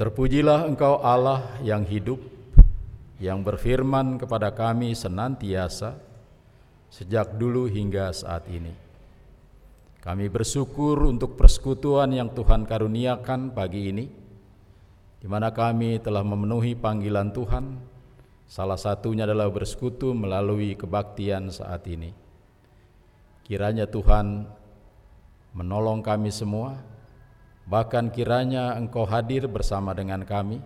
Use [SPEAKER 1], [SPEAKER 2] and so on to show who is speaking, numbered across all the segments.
[SPEAKER 1] Terpujilah Engkau Allah yang hidup, yang berfirman kepada kami senantiasa sejak dulu hingga saat ini. Kami bersyukur untuk persekutuan yang Tuhan karuniakan pagi ini, di mana kami telah memenuhi panggilan Tuhan. Salah satunya adalah bersekutu melalui kebaktian saat ini. Kiranya Tuhan menolong kami semua, bahkan kiranya Engkau hadir bersama dengan kami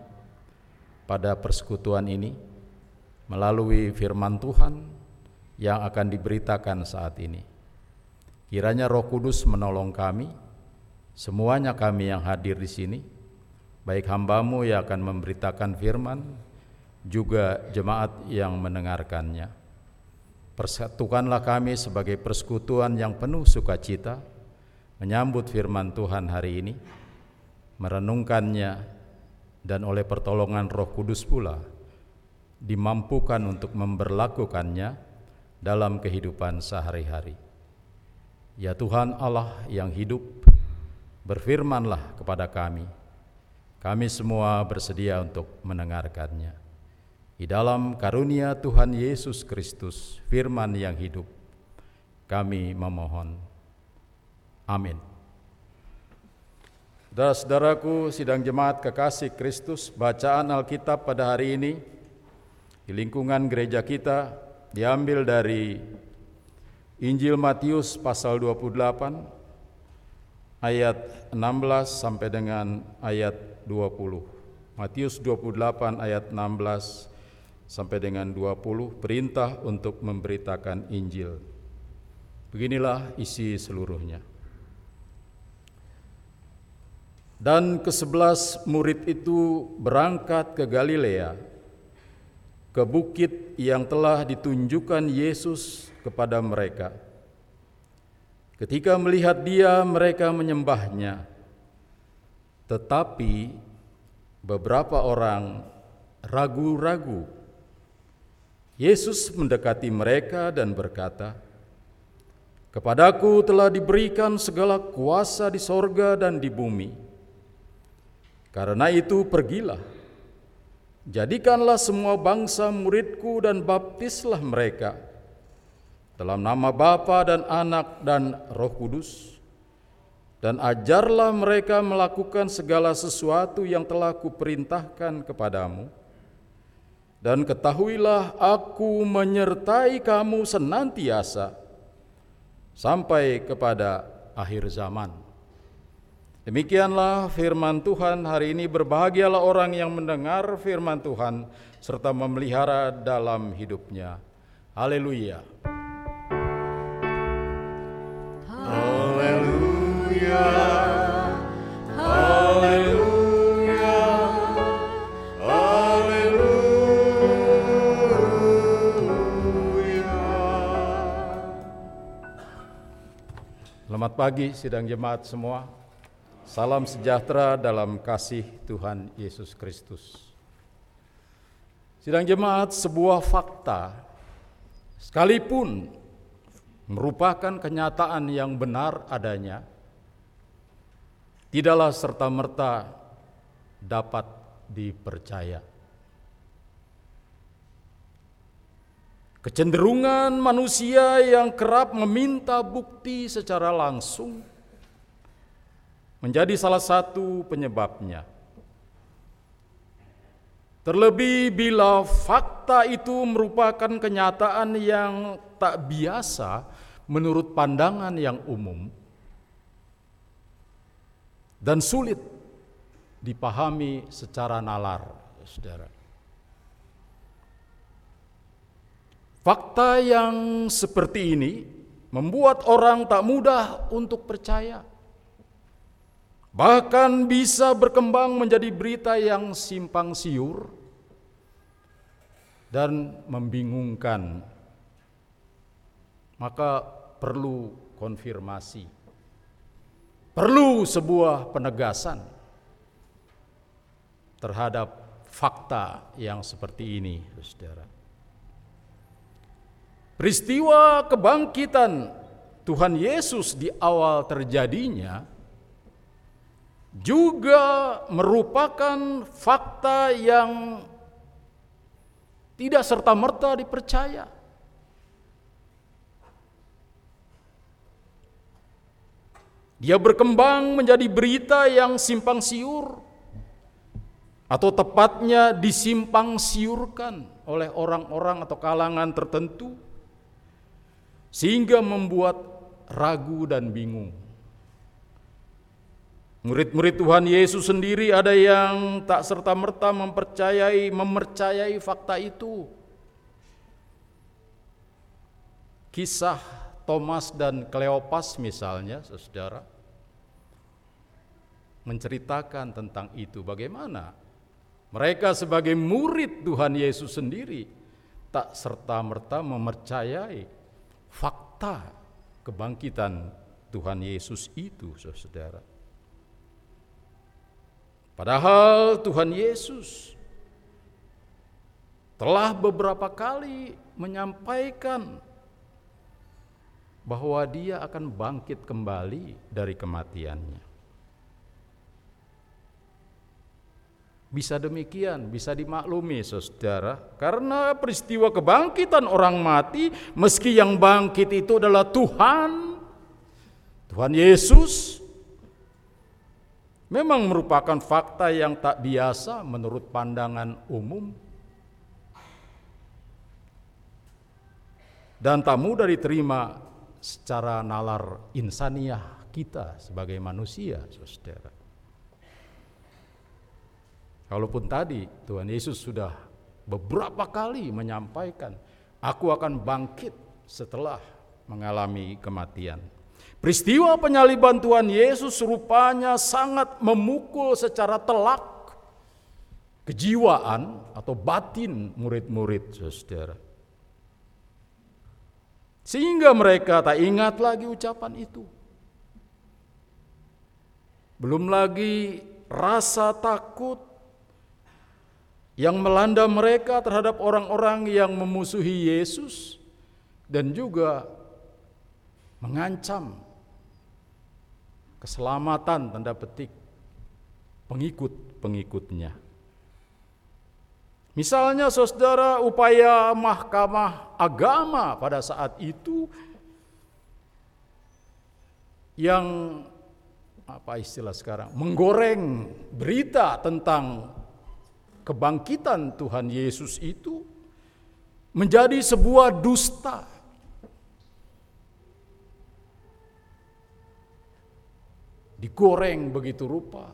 [SPEAKER 1] pada persekutuan ini melalui firman Tuhan yang akan diberitakan saat ini. Kiranya Roh Kudus menolong kami, semuanya kami yang hadir di sini, baik hambamu yang akan memberitakan firman, juga jemaat yang mendengarkannya. Persatukanlah kami sebagai persekutuan yang penuh sukacita, menyambut firman Tuhan hari ini, merenungkannya, dan oleh pertolongan Roh Kudus pula dimampukan untuk memberlakukannya dalam kehidupan sehari-hari. Ya Tuhan Allah yang hidup, berfirmanlah kepada kami. Kami semua bersedia untuk mendengarkannya. Di dalam karunia Tuhan Yesus Kristus, firman yang hidup, kami memohon. Amin. Saudara-saudaraku, sidang jemaat kekasih Kristus, bacaan Alkitab pada hari ini di lingkungan gereja kita diambil dari Injil Matius pasal 28 ayat 16 sampai dengan ayat 20. Matius 28 ayat 16 sampai dengan 20 perintah untuk memberitakan Injil. Beginilah isi seluruhnya. Dan kesebelas murid itu berangkat ke Galilea, ke bukit yang telah ditunjukkan Yesus kepada mereka. Ketika melihat dia, mereka menyembahnya. Tetapi beberapa orang ragu-ragu. Yesus mendekati mereka dan berkata, Kepadaku telah diberikan segala kuasa di sorga dan di bumi. Karena itu pergilah, jadikanlah semua bangsa muridku dan baptislah mereka dalam nama Bapa dan Anak dan Roh Kudus, dan ajarlah mereka melakukan segala sesuatu yang telah kuperintahkan kepadamu. Dan ketahuilah aku menyertai kamu senantiasa sampai kepada akhir zaman. Demikianlah firman Tuhan hari ini berbahagialah orang yang mendengar firman Tuhan serta memelihara dalam hidupnya. Haleluya.
[SPEAKER 2] Haleluya.
[SPEAKER 1] Selamat pagi sidang jemaat semua. Salam sejahtera dalam kasih Tuhan Yesus Kristus. Sidang jemaat sebuah fakta sekalipun merupakan kenyataan yang benar adanya tidaklah serta-merta dapat dipercaya. Kecenderungan manusia yang kerap meminta bukti secara langsung menjadi salah satu penyebabnya. Terlebih bila fakta itu merupakan kenyataan yang tak biasa menurut pandangan yang umum dan sulit dipahami secara nalar, saudara. Fakta yang seperti ini membuat orang tak mudah untuk percaya. Bahkan bisa berkembang menjadi berita yang simpang siur dan membingungkan. Maka perlu konfirmasi. Perlu sebuah penegasan terhadap fakta yang seperti ini, Saudara. Peristiwa kebangkitan Tuhan Yesus di awal terjadinya juga merupakan fakta yang tidak serta-merta dipercaya. Dia berkembang menjadi berita yang simpang siur atau tepatnya disimpang siurkan oleh orang-orang atau kalangan tertentu sehingga membuat ragu dan bingung. Murid-murid Tuhan Yesus sendiri ada yang tak serta-merta mempercayai mempercayai fakta itu. Kisah Thomas dan Kleopas misalnya, Saudara, menceritakan tentang itu bagaimana mereka sebagai murid Tuhan Yesus sendiri tak serta-merta mempercayai fakta kebangkitan Tuhan Yesus itu, Saudara. Padahal Tuhan Yesus telah beberapa kali menyampaikan bahwa Dia akan bangkit kembali dari kematiannya. Bisa demikian, bisa dimaklumi saudara, karena peristiwa kebangkitan orang mati, meski yang bangkit itu adalah Tuhan, Tuhan Yesus, memang merupakan fakta yang tak biasa menurut pandangan umum dan tak mudah diterima secara nalar insaniah kita sebagai manusia, saudara. Kalaupun tadi Tuhan Yesus sudah beberapa kali menyampaikan, aku akan bangkit setelah mengalami kematian. Peristiwa penyaliban Tuhan Yesus rupanya sangat memukul secara telak kejiwaan atau batin murid-murid saudara. Sehingga mereka tak ingat lagi ucapan itu. Belum lagi rasa takut yang melanda mereka terhadap orang-orang yang memusuhi Yesus dan juga mengancam keselamatan tanda petik pengikut-pengikutnya. Misalnya saudara upaya mahkamah agama pada saat itu yang apa istilah sekarang menggoreng berita tentang kebangkitan Tuhan Yesus itu menjadi sebuah dusta digoreng begitu rupa,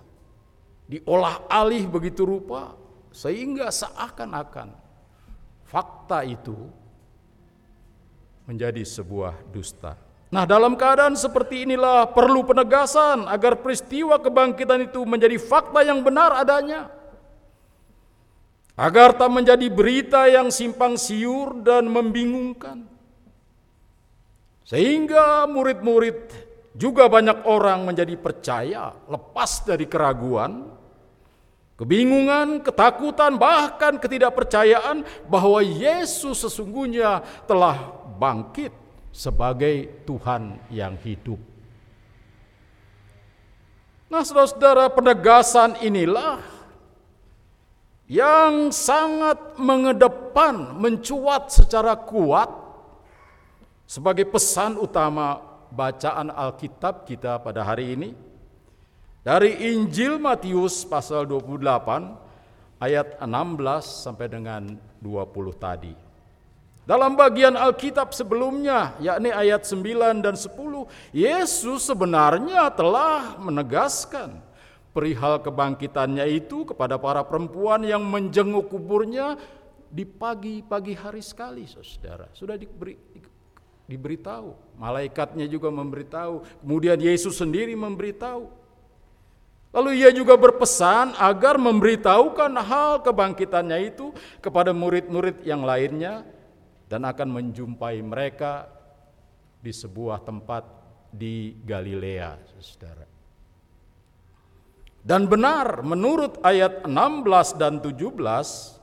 [SPEAKER 1] diolah alih begitu rupa, sehingga seakan-akan fakta itu menjadi sebuah dusta. Nah, dalam keadaan seperti inilah perlu penegasan agar peristiwa kebangkitan itu menjadi fakta yang benar adanya. Agar tak menjadi berita yang simpang siur dan membingungkan. Sehingga murid-murid juga banyak orang menjadi percaya lepas dari keraguan, kebingungan, ketakutan, bahkan ketidakpercayaan bahwa Yesus sesungguhnya telah bangkit sebagai Tuhan yang hidup. Nah, saudara-saudara, penegasan inilah yang sangat mengedepan, mencuat secara kuat sebagai pesan utama bacaan Alkitab kita pada hari ini dari Injil Matius pasal 28 ayat 16 sampai dengan 20 tadi. Dalam bagian Alkitab sebelumnya, yakni ayat 9 dan 10, Yesus sebenarnya telah menegaskan perihal kebangkitannya itu kepada para perempuan yang menjenguk kuburnya di pagi-pagi hari sekali, saudara. Sudah diberi, diberitahu, malaikatnya juga memberitahu, kemudian Yesus sendiri memberitahu. Lalu ia juga berpesan agar memberitahukan hal kebangkitannya itu kepada murid-murid yang lainnya dan akan menjumpai mereka di sebuah tempat di Galilea, Saudara. Dan benar menurut ayat 16 dan 17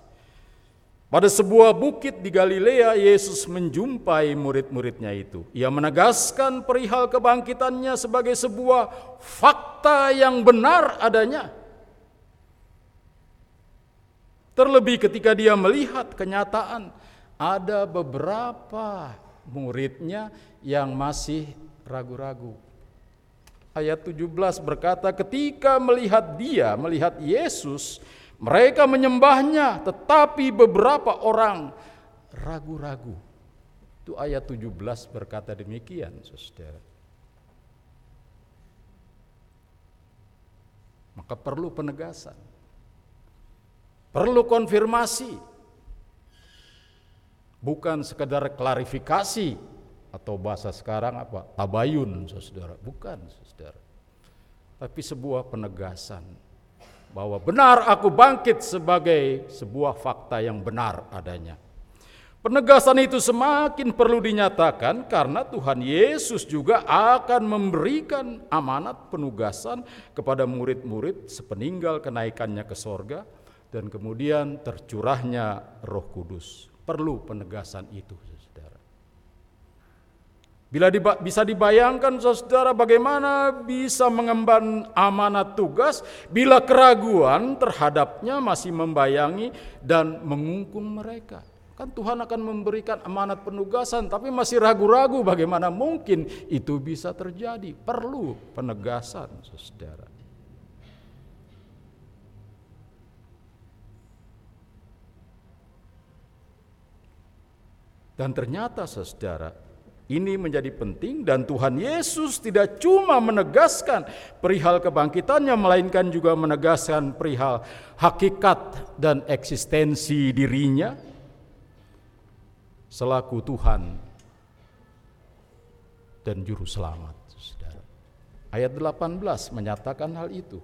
[SPEAKER 1] Pada sebuah bukit di Galilea, Yesus menjumpai murid-muridnya itu. Ia menegaskan perihal kebangkitannya sebagai sebuah fakta yang benar adanya. Terlebih ketika dia melihat kenyataan ada beberapa muridnya yang masih ragu-ragu. Ayat 17 berkata, ketika melihat dia, melihat Yesus, mereka menyembahnya, tetapi beberapa orang ragu-ragu. Itu ayat 17 berkata demikian, Saudara. Maka perlu penegasan. Perlu konfirmasi. Bukan sekedar klarifikasi atau bahasa sekarang apa? Tabayun, Saudara. Bukan, Saudara. Tapi sebuah penegasan bahwa benar aku bangkit sebagai sebuah fakta yang benar adanya. Penegasan itu semakin perlu dinyatakan karena Tuhan Yesus juga akan memberikan amanat penugasan kepada murid-murid sepeninggal kenaikannya ke sorga dan kemudian tercurahnya roh kudus. Perlu penegasan itu. Bila diba bisa dibayangkan saudara bagaimana bisa mengemban amanat tugas bila keraguan terhadapnya masih membayangi dan mengungkung mereka. Kan Tuhan akan memberikan amanat penugasan tapi masih ragu-ragu bagaimana mungkin itu bisa terjadi. Perlu penegasan saudara. Dan ternyata saudara, ini menjadi penting dan Tuhan Yesus tidak cuma menegaskan perihal kebangkitannya melainkan juga menegaskan perihal hakikat dan eksistensi dirinya selaku Tuhan dan juru selamat. Ayat 18 menyatakan hal itu.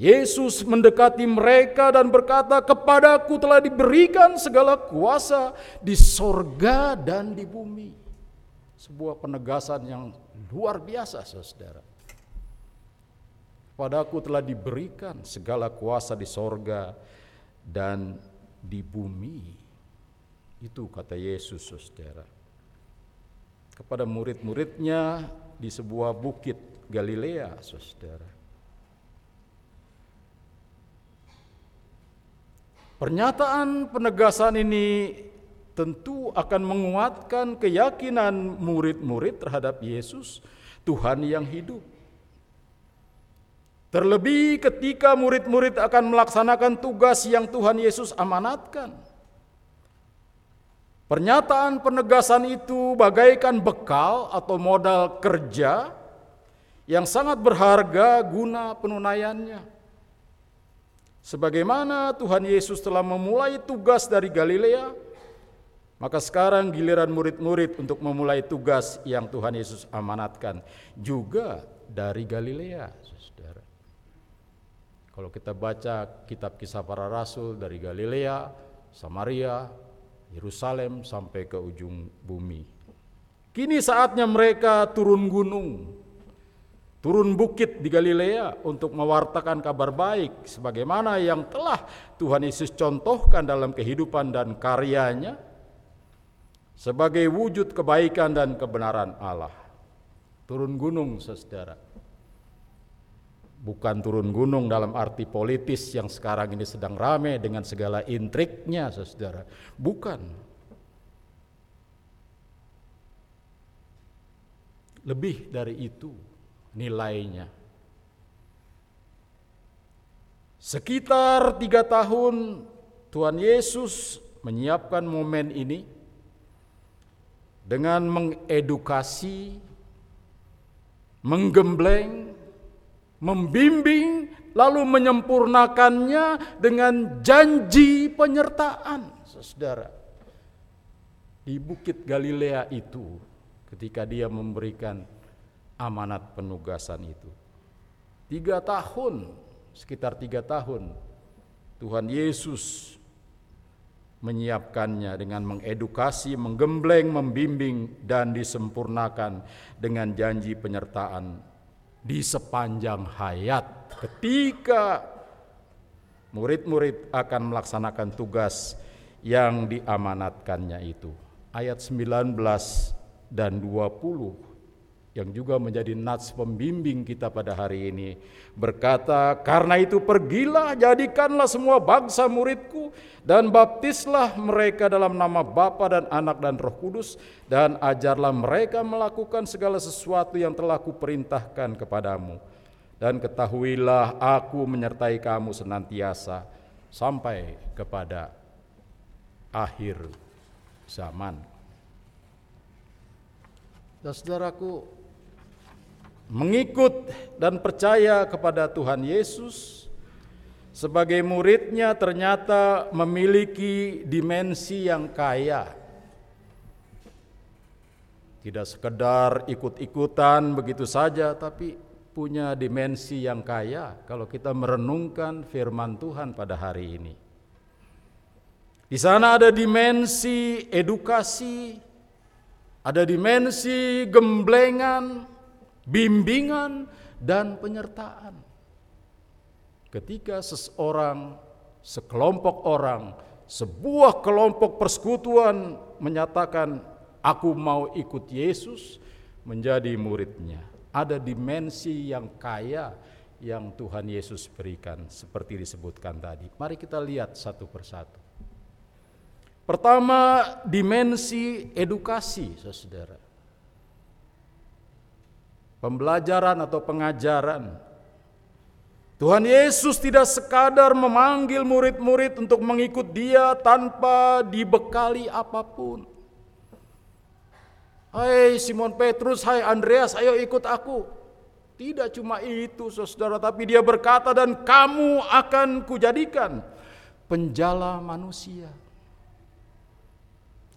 [SPEAKER 1] Yesus mendekati mereka dan berkata, "Kepadaku telah diberikan segala kuasa di sorga dan di bumi." Sebuah penegasan yang luar biasa, saudara. Padaku telah diberikan segala kuasa di sorga dan di bumi. Itu kata Yesus, saudara. Kepada murid-muridnya di sebuah bukit Galilea, saudara. Pernyataan penegasan ini tentu akan menguatkan keyakinan murid-murid terhadap Yesus, Tuhan yang hidup. Terlebih ketika murid-murid akan melaksanakan tugas yang Tuhan Yesus amanatkan. Pernyataan penegasan itu bagaikan bekal atau modal kerja yang sangat berharga guna penunaiannya. Sebagaimana Tuhan Yesus telah memulai tugas dari Galilea, maka sekarang giliran murid-murid untuk memulai tugas yang Tuhan Yesus amanatkan juga dari Galilea, Saudara. Kalau kita baca kitab kisah para rasul dari Galilea, Samaria, Yerusalem sampai ke ujung bumi. Kini saatnya mereka turun gunung turun bukit di Galilea untuk mewartakan kabar baik sebagaimana yang telah Tuhan Yesus contohkan dalam kehidupan dan karyanya sebagai wujud kebaikan dan kebenaran Allah. Turun gunung saudara. Bukan turun gunung dalam arti politis yang sekarang ini sedang rame dengan segala intriknya saudara. Bukan. Lebih dari itu nilainya. Sekitar tiga tahun Tuhan Yesus menyiapkan momen ini dengan mengedukasi, menggembleng, membimbing, lalu menyempurnakannya dengan janji penyertaan, saudara. Di Bukit Galilea itu, ketika dia memberikan amanat penugasan itu. Tiga tahun, sekitar tiga tahun, Tuhan Yesus menyiapkannya dengan mengedukasi, menggembleng, membimbing, dan disempurnakan dengan janji penyertaan di sepanjang hayat ketika murid-murid akan melaksanakan tugas yang diamanatkannya itu. Ayat 19 dan 20 yang juga menjadi nats pembimbing kita pada hari ini berkata karena itu pergilah jadikanlah semua bangsa muridku dan baptislah mereka dalam nama Bapa dan Anak dan Roh Kudus dan ajarlah mereka melakukan segala sesuatu yang telah kuperintahkan kepadamu dan ketahuilah aku menyertai kamu senantiasa sampai kepada akhir zaman. Saudaraku, mengikut dan percaya kepada Tuhan Yesus sebagai muridnya ternyata memiliki dimensi yang kaya. Tidak sekedar ikut-ikutan begitu saja, tapi punya dimensi yang kaya kalau kita merenungkan firman Tuhan pada hari ini. Di sana ada dimensi edukasi, ada dimensi gemblengan, bimbingan, dan penyertaan. Ketika seseorang, sekelompok orang, sebuah kelompok persekutuan menyatakan, "Aku mau ikut Yesus menjadi muridnya." Ada dimensi yang kaya yang Tuhan Yesus berikan, seperti disebutkan tadi. Mari kita lihat satu persatu. Pertama, dimensi edukasi, saudara pembelajaran atau pengajaran. Tuhan Yesus tidak sekadar memanggil murid-murid untuk mengikut Dia tanpa dibekali apa pun. Hai Simon Petrus, hai Andreas, ayo ikut aku. Tidak cuma itu saudara, tapi dia berkata dan kamu akan kujadikan penjala manusia.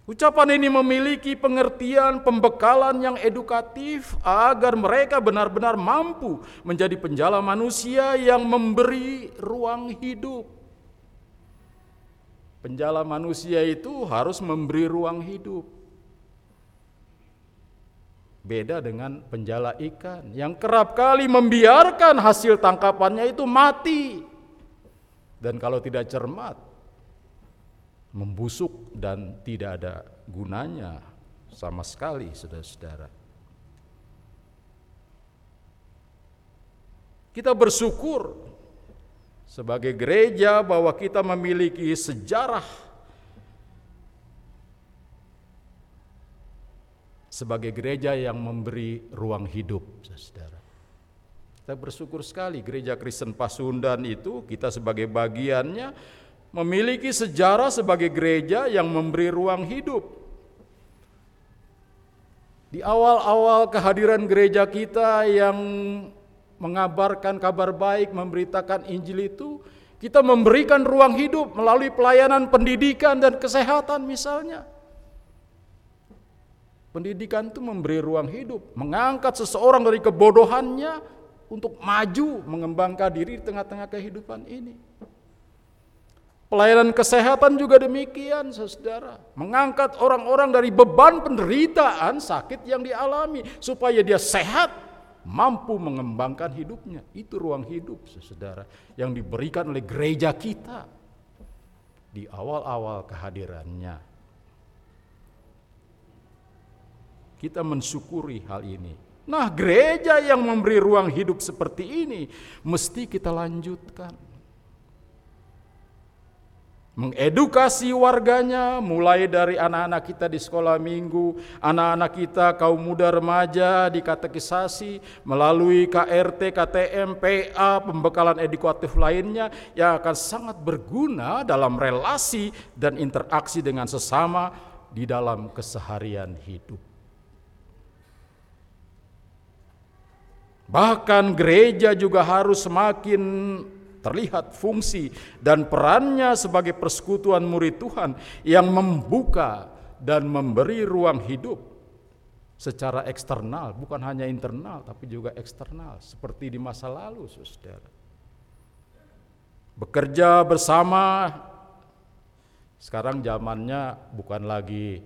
[SPEAKER 1] Ucapan ini memiliki pengertian pembekalan yang edukatif agar mereka benar-benar mampu menjadi penjala manusia yang memberi ruang hidup. Penjala manusia itu harus memberi ruang hidup. Beda dengan penjala ikan yang kerap kali membiarkan hasil tangkapannya itu mati. Dan kalau tidak cermat, membusuk dan tidak ada gunanya sama sekali saudara-saudara. Kita bersyukur sebagai gereja bahwa kita memiliki sejarah sebagai gereja yang memberi ruang hidup, saudara. Kita bersyukur sekali gereja Kristen Pasundan itu kita sebagai bagiannya memiliki sejarah sebagai gereja yang memberi ruang hidup. Di awal-awal kehadiran gereja kita yang mengabarkan kabar baik, memberitakan Injil itu, kita memberikan ruang hidup melalui pelayanan pendidikan dan kesehatan misalnya. Pendidikan itu memberi ruang hidup, mengangkat seseorang dari kebodohannya untuk maju mengembangkan diri di tengah-tengah kehidupan ini. Pelayanan kesehatan juga demikian, saudara. Mengangkat orang-orang dari beban penderitaan sakit yang dialami supaya dia sehat, mampu mengembangkan hidupnya. Itu ruang hidup, saudara, yang diberikan oleh gereja kita di awal-awal kehadirannya. Kita mensyukuri hal ini. Nah, gereja yang memberi ruang hidup seperti ini mesti kita lanjutkan mengedukasi warganya mulai dari anak-anak kita di sekolah minggu, anak-anak kita kaum muda remaja di katekisasi melalui KRT, KTM, PA, pembekalan edukatif lainnya yang akan sangat berguna dalam relasi dan interaksi dengan sesama di dalam keseharian hidup. Bahkan gereja juga harus semakin terlihat fungsi dan perannya sebagai persekutuan murid Tuhan yang membuka dan memberi ruang hidup secara eksternal, bukan hanya internal tapi juga eksternal seperti di masa lalu, Saudara. Bekerja bersama sekarang zamannya bukan lagi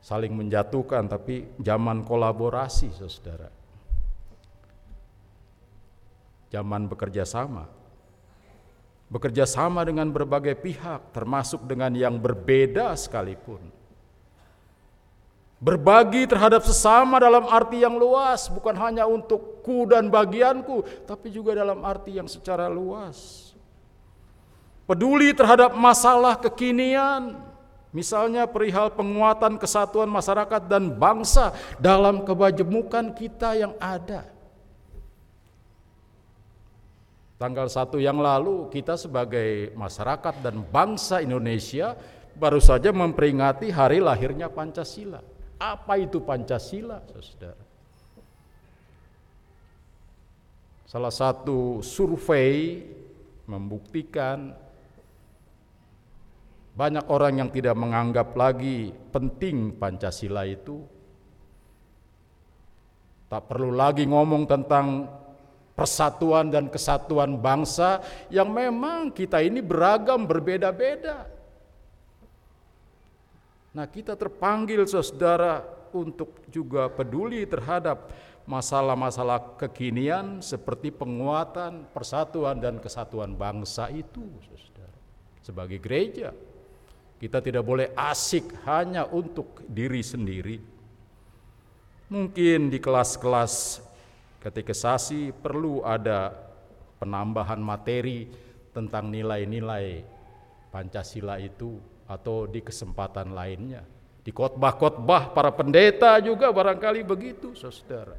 [SPEAKER 1] saling menjatuhkan tapi zaman kolaborasi, Saudara zaman bekerja sama. bekerja sama dengan berbagai pihak, termasuk dengan yang berbeda sekalipun. Berbagi terhadap sesama dalam arti yang luas, bukan hanya untuk ku dan bagianku, tapi juga dalam arti yang secara luas. Peduli terhadap masalah kekinian, misalnya perihal penguatan kesatuan masyarakat dan bangsa dalam kebajemukan kita yang ada. Tanggal 1 yang lalu kita sebagai masyarakat dan bangsa Indonesia baru saja memperingati hari lahirnya Pancasila. Apa itu Pancasila? Salah satu survei membuktikan banyak orang yang tidak menganggap lagi penting Pancasila itu. Tak perlu lagi ngomong tentang persatuan dan kesatuan bangsa yang memang kita ini beragam, berbeda-beda. Nah, kita terpanggil saudara untuk juga peduli terhadap masalah-masalah kekinian seperti penguatan, persatuan dan kesatuan bangsa itu, saudara. Sebagai gereja, kita tidak boleh asik hanya untuk diri sendiri. Mungkin di kelas-kelas katekisasi perlu ada penambahan materi tentang nilai-nilai Pancasila itu atau di kesempatan lainnya. Di khotbah-khotbah para pendeta juga barangkali begitu, Saudara.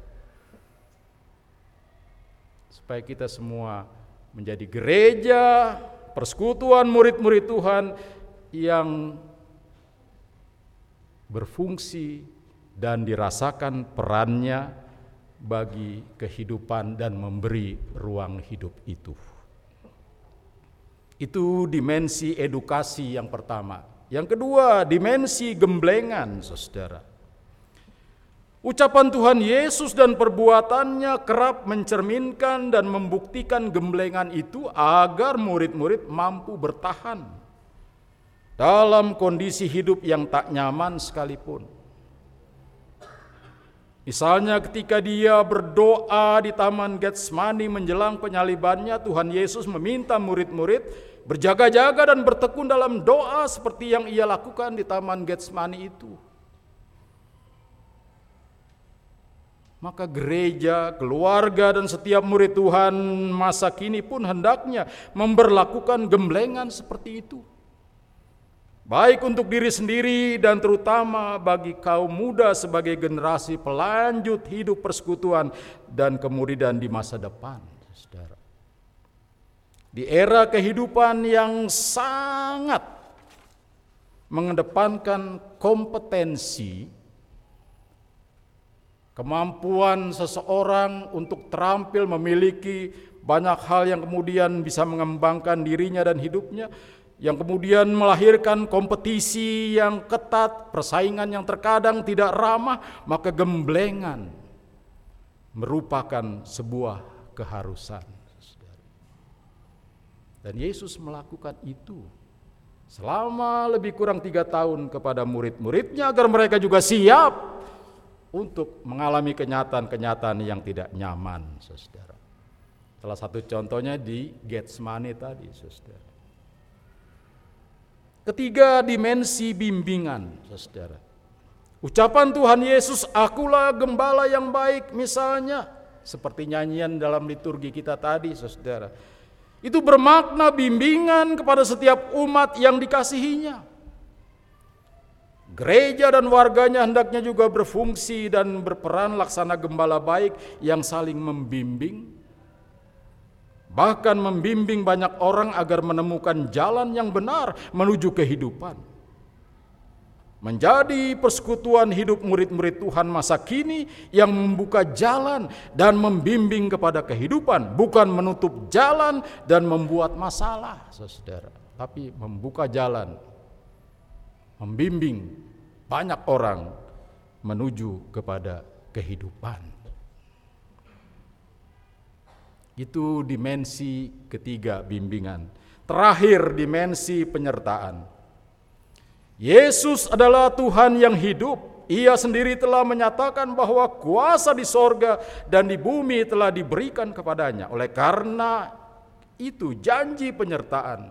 [SPEAKER 1] Supaya kita semua menjadi gereja, persekutuan murid-murid Tuhan yang berfungsi dan dirasakan perannya bagi kehidupan dan memberi ruang hidup itu. Itu dimensi edukasi yang pertama. Yang kedua, dimensi gemblengan, saudara. Ucapan Tuhan Yesus dan perbuatannya kerap mencerminkan dan membuktikan gemblengan itu agar murid-murid mampu bertahan dalam kondisi hidup yang tak nyaman sekalipun. Misalnya ketika dia berdoa di Taman Getsemani menjelang penyalibannya, Tuhan Yesus meminta murid-murid berjaga-jaga dan bertekun dalam doa seperti yang ia lakukan di Taman Getsemani itu. Maka gereja, keluarga dan setiap murid Tuhan masa kini pun hendaknya memberlakukan gemblengan seperti itu baik untuk diri sendiri dan terutama bagi kaum muda sebagai generasi pelanjut hidup persekutuan dan kemuridan di masa depan, Saudara. Di era kehidupan yang sangat mengedepankan kompetensi kemampuan seseorang untuk terampil memiliki banyak hal yang kemudian bisa mengembangkan dirinya dan hidupnya yang kemudian melahirkan kompetisi yang ketat, persaingan yang terkadang tidak ramah, maka gemblengan merupakan sebuah keharusan. Dan Yesus melakukan itu selama lebih kurang tiga tahun kepada murid-muridnya agar mereka juga siap untuk mengalami kenyataan-kenyataan yang tidak nyaman, saudara. Salah satu contohnya di Getsemani tadi, saudara. Ketiga dimensi bimbingan, saudara. Ucapan Tuhan Yesus, akulah gembala yang baik misalnya. Seperti nyanyian dalam liturgi kita tadi, saudara. Itu bermakna bimbingan kepada setiap umat yang dikasihinya. Gereja dan warganya hendaknya juga berfungsi dan berperan laksana gembala baik yang saling membimbing, bahkan membimbing banyak orang agar menemukan jalan yang benar menuju kehidupan. Menjadi persekutuan hidup murid-murid Tuhan masa kini yang membuka jalan dan membimbing kepada kehidupan, bukan menutup jalan dan membuat masalah, saudara, tapi membuka jalan, membimbing banyak orang menuju kepada kehidupan. Itu dimensi ketiga bimbingan. Terakhir dimensi penyertaan. Yesus adalah Tuhan yang hidup. Ia sendiri telah menyatakan bahwa kuasa di sorga dan di bumi telah diberikan kepadanya. Oleh karena itu janji penyertaan.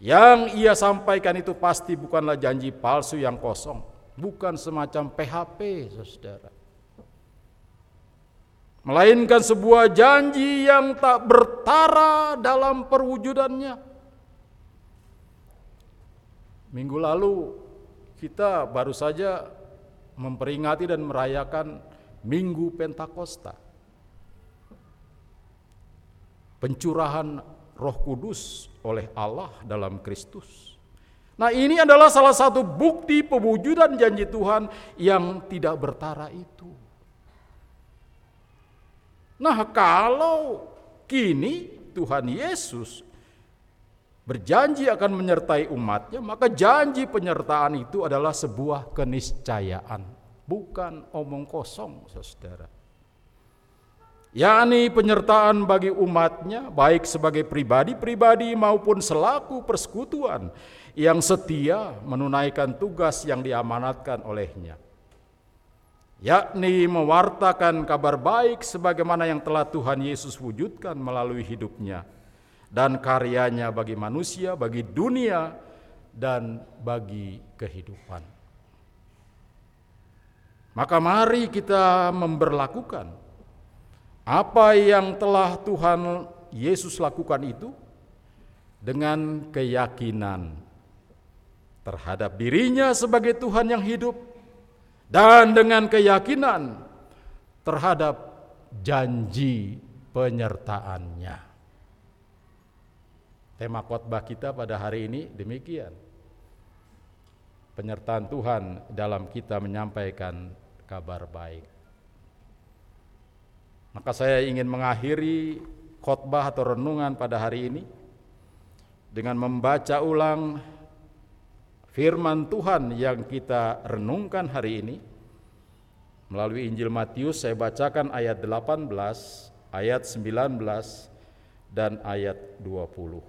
[SPEAKER 1] Yang ia sampaikan itu pasti bukanlah janji palsu yang kosong, bukan semacam PHP, Saudara. Melainkan sebuah janji yang tak bertara dalam perwujudannya. Minggu lalu kita baru saja memperingati dan merayakan Minggu Pentakosta. Pencurahan Roh Kudus oleh Allah dalam Kristus. Nah, ini adalah salah satu bukti pewujudan janji Tuhan yang tidak bertara itu. Nah, kalau kini Tuhan Yesus berjanji akan menyertai umatnya, maka janji penyertaan itu adalah sebuah keniscayaan, bukan omong kosong, saudara. Yakni penyertaan bagi umatnya baik sebagai pribadi-pribadi maupun selaku persekutuan yang setia menunaikan tugas yang diamanatkan olehnya yakni mewartakan kabar baik sebagaimana yang telah Tuhan Yesus wujudkan melalui hidupnya dan karyanya bagi manusia, bagi dunia dan bagi kehidupan. Maka mari kita memberlakukan apa yang telah Tuhan Yesus lakukan itu dengan keyakinan terhadap dirinya sebagai Tuhan yang hidup dan dengan keyakinan terhadap janji penyertaannya. Tema khotbah kita pada hari ini demikian. Penyertaan Tuhan dalam kita menyampaikan kabar baik. Maka saya ingin mengakhiri khotbah atau renungan pada hari ini dengan membaca ulang firman Tuhan yang kita renungkan hari ini melalui Injil Matius saya bacakan ayat 18, ayat 19 dan ayat 20.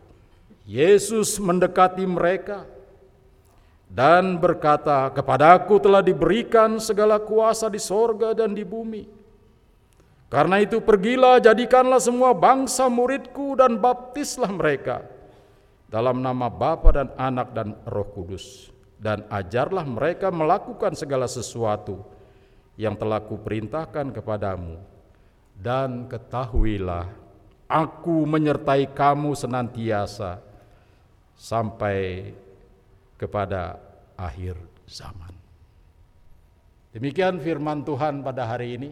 [SPEAKER 1] Yesus mendekati mereka dan berkata, "Kepadaku telah diberikan segala kuasa di sorga dan di bumi." Karena itu pergilah jadikanlah semua bangsa muridku dan baptislah mereka dalam nama Bapa dan Anak dan Roh Kudus dan ajarlah mereka melakukan segala sesuatu yang telah kuperintahkan kepadamu dan ketahuilah aku menyertai kamu senantiasa sampai kepada akhir zaman. Demikian firman Tuhan pada hari ini.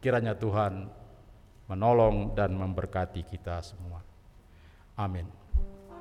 [SPEAKER 1] Kiranya Tuhan menolong dan memberkati kita semua. Amin.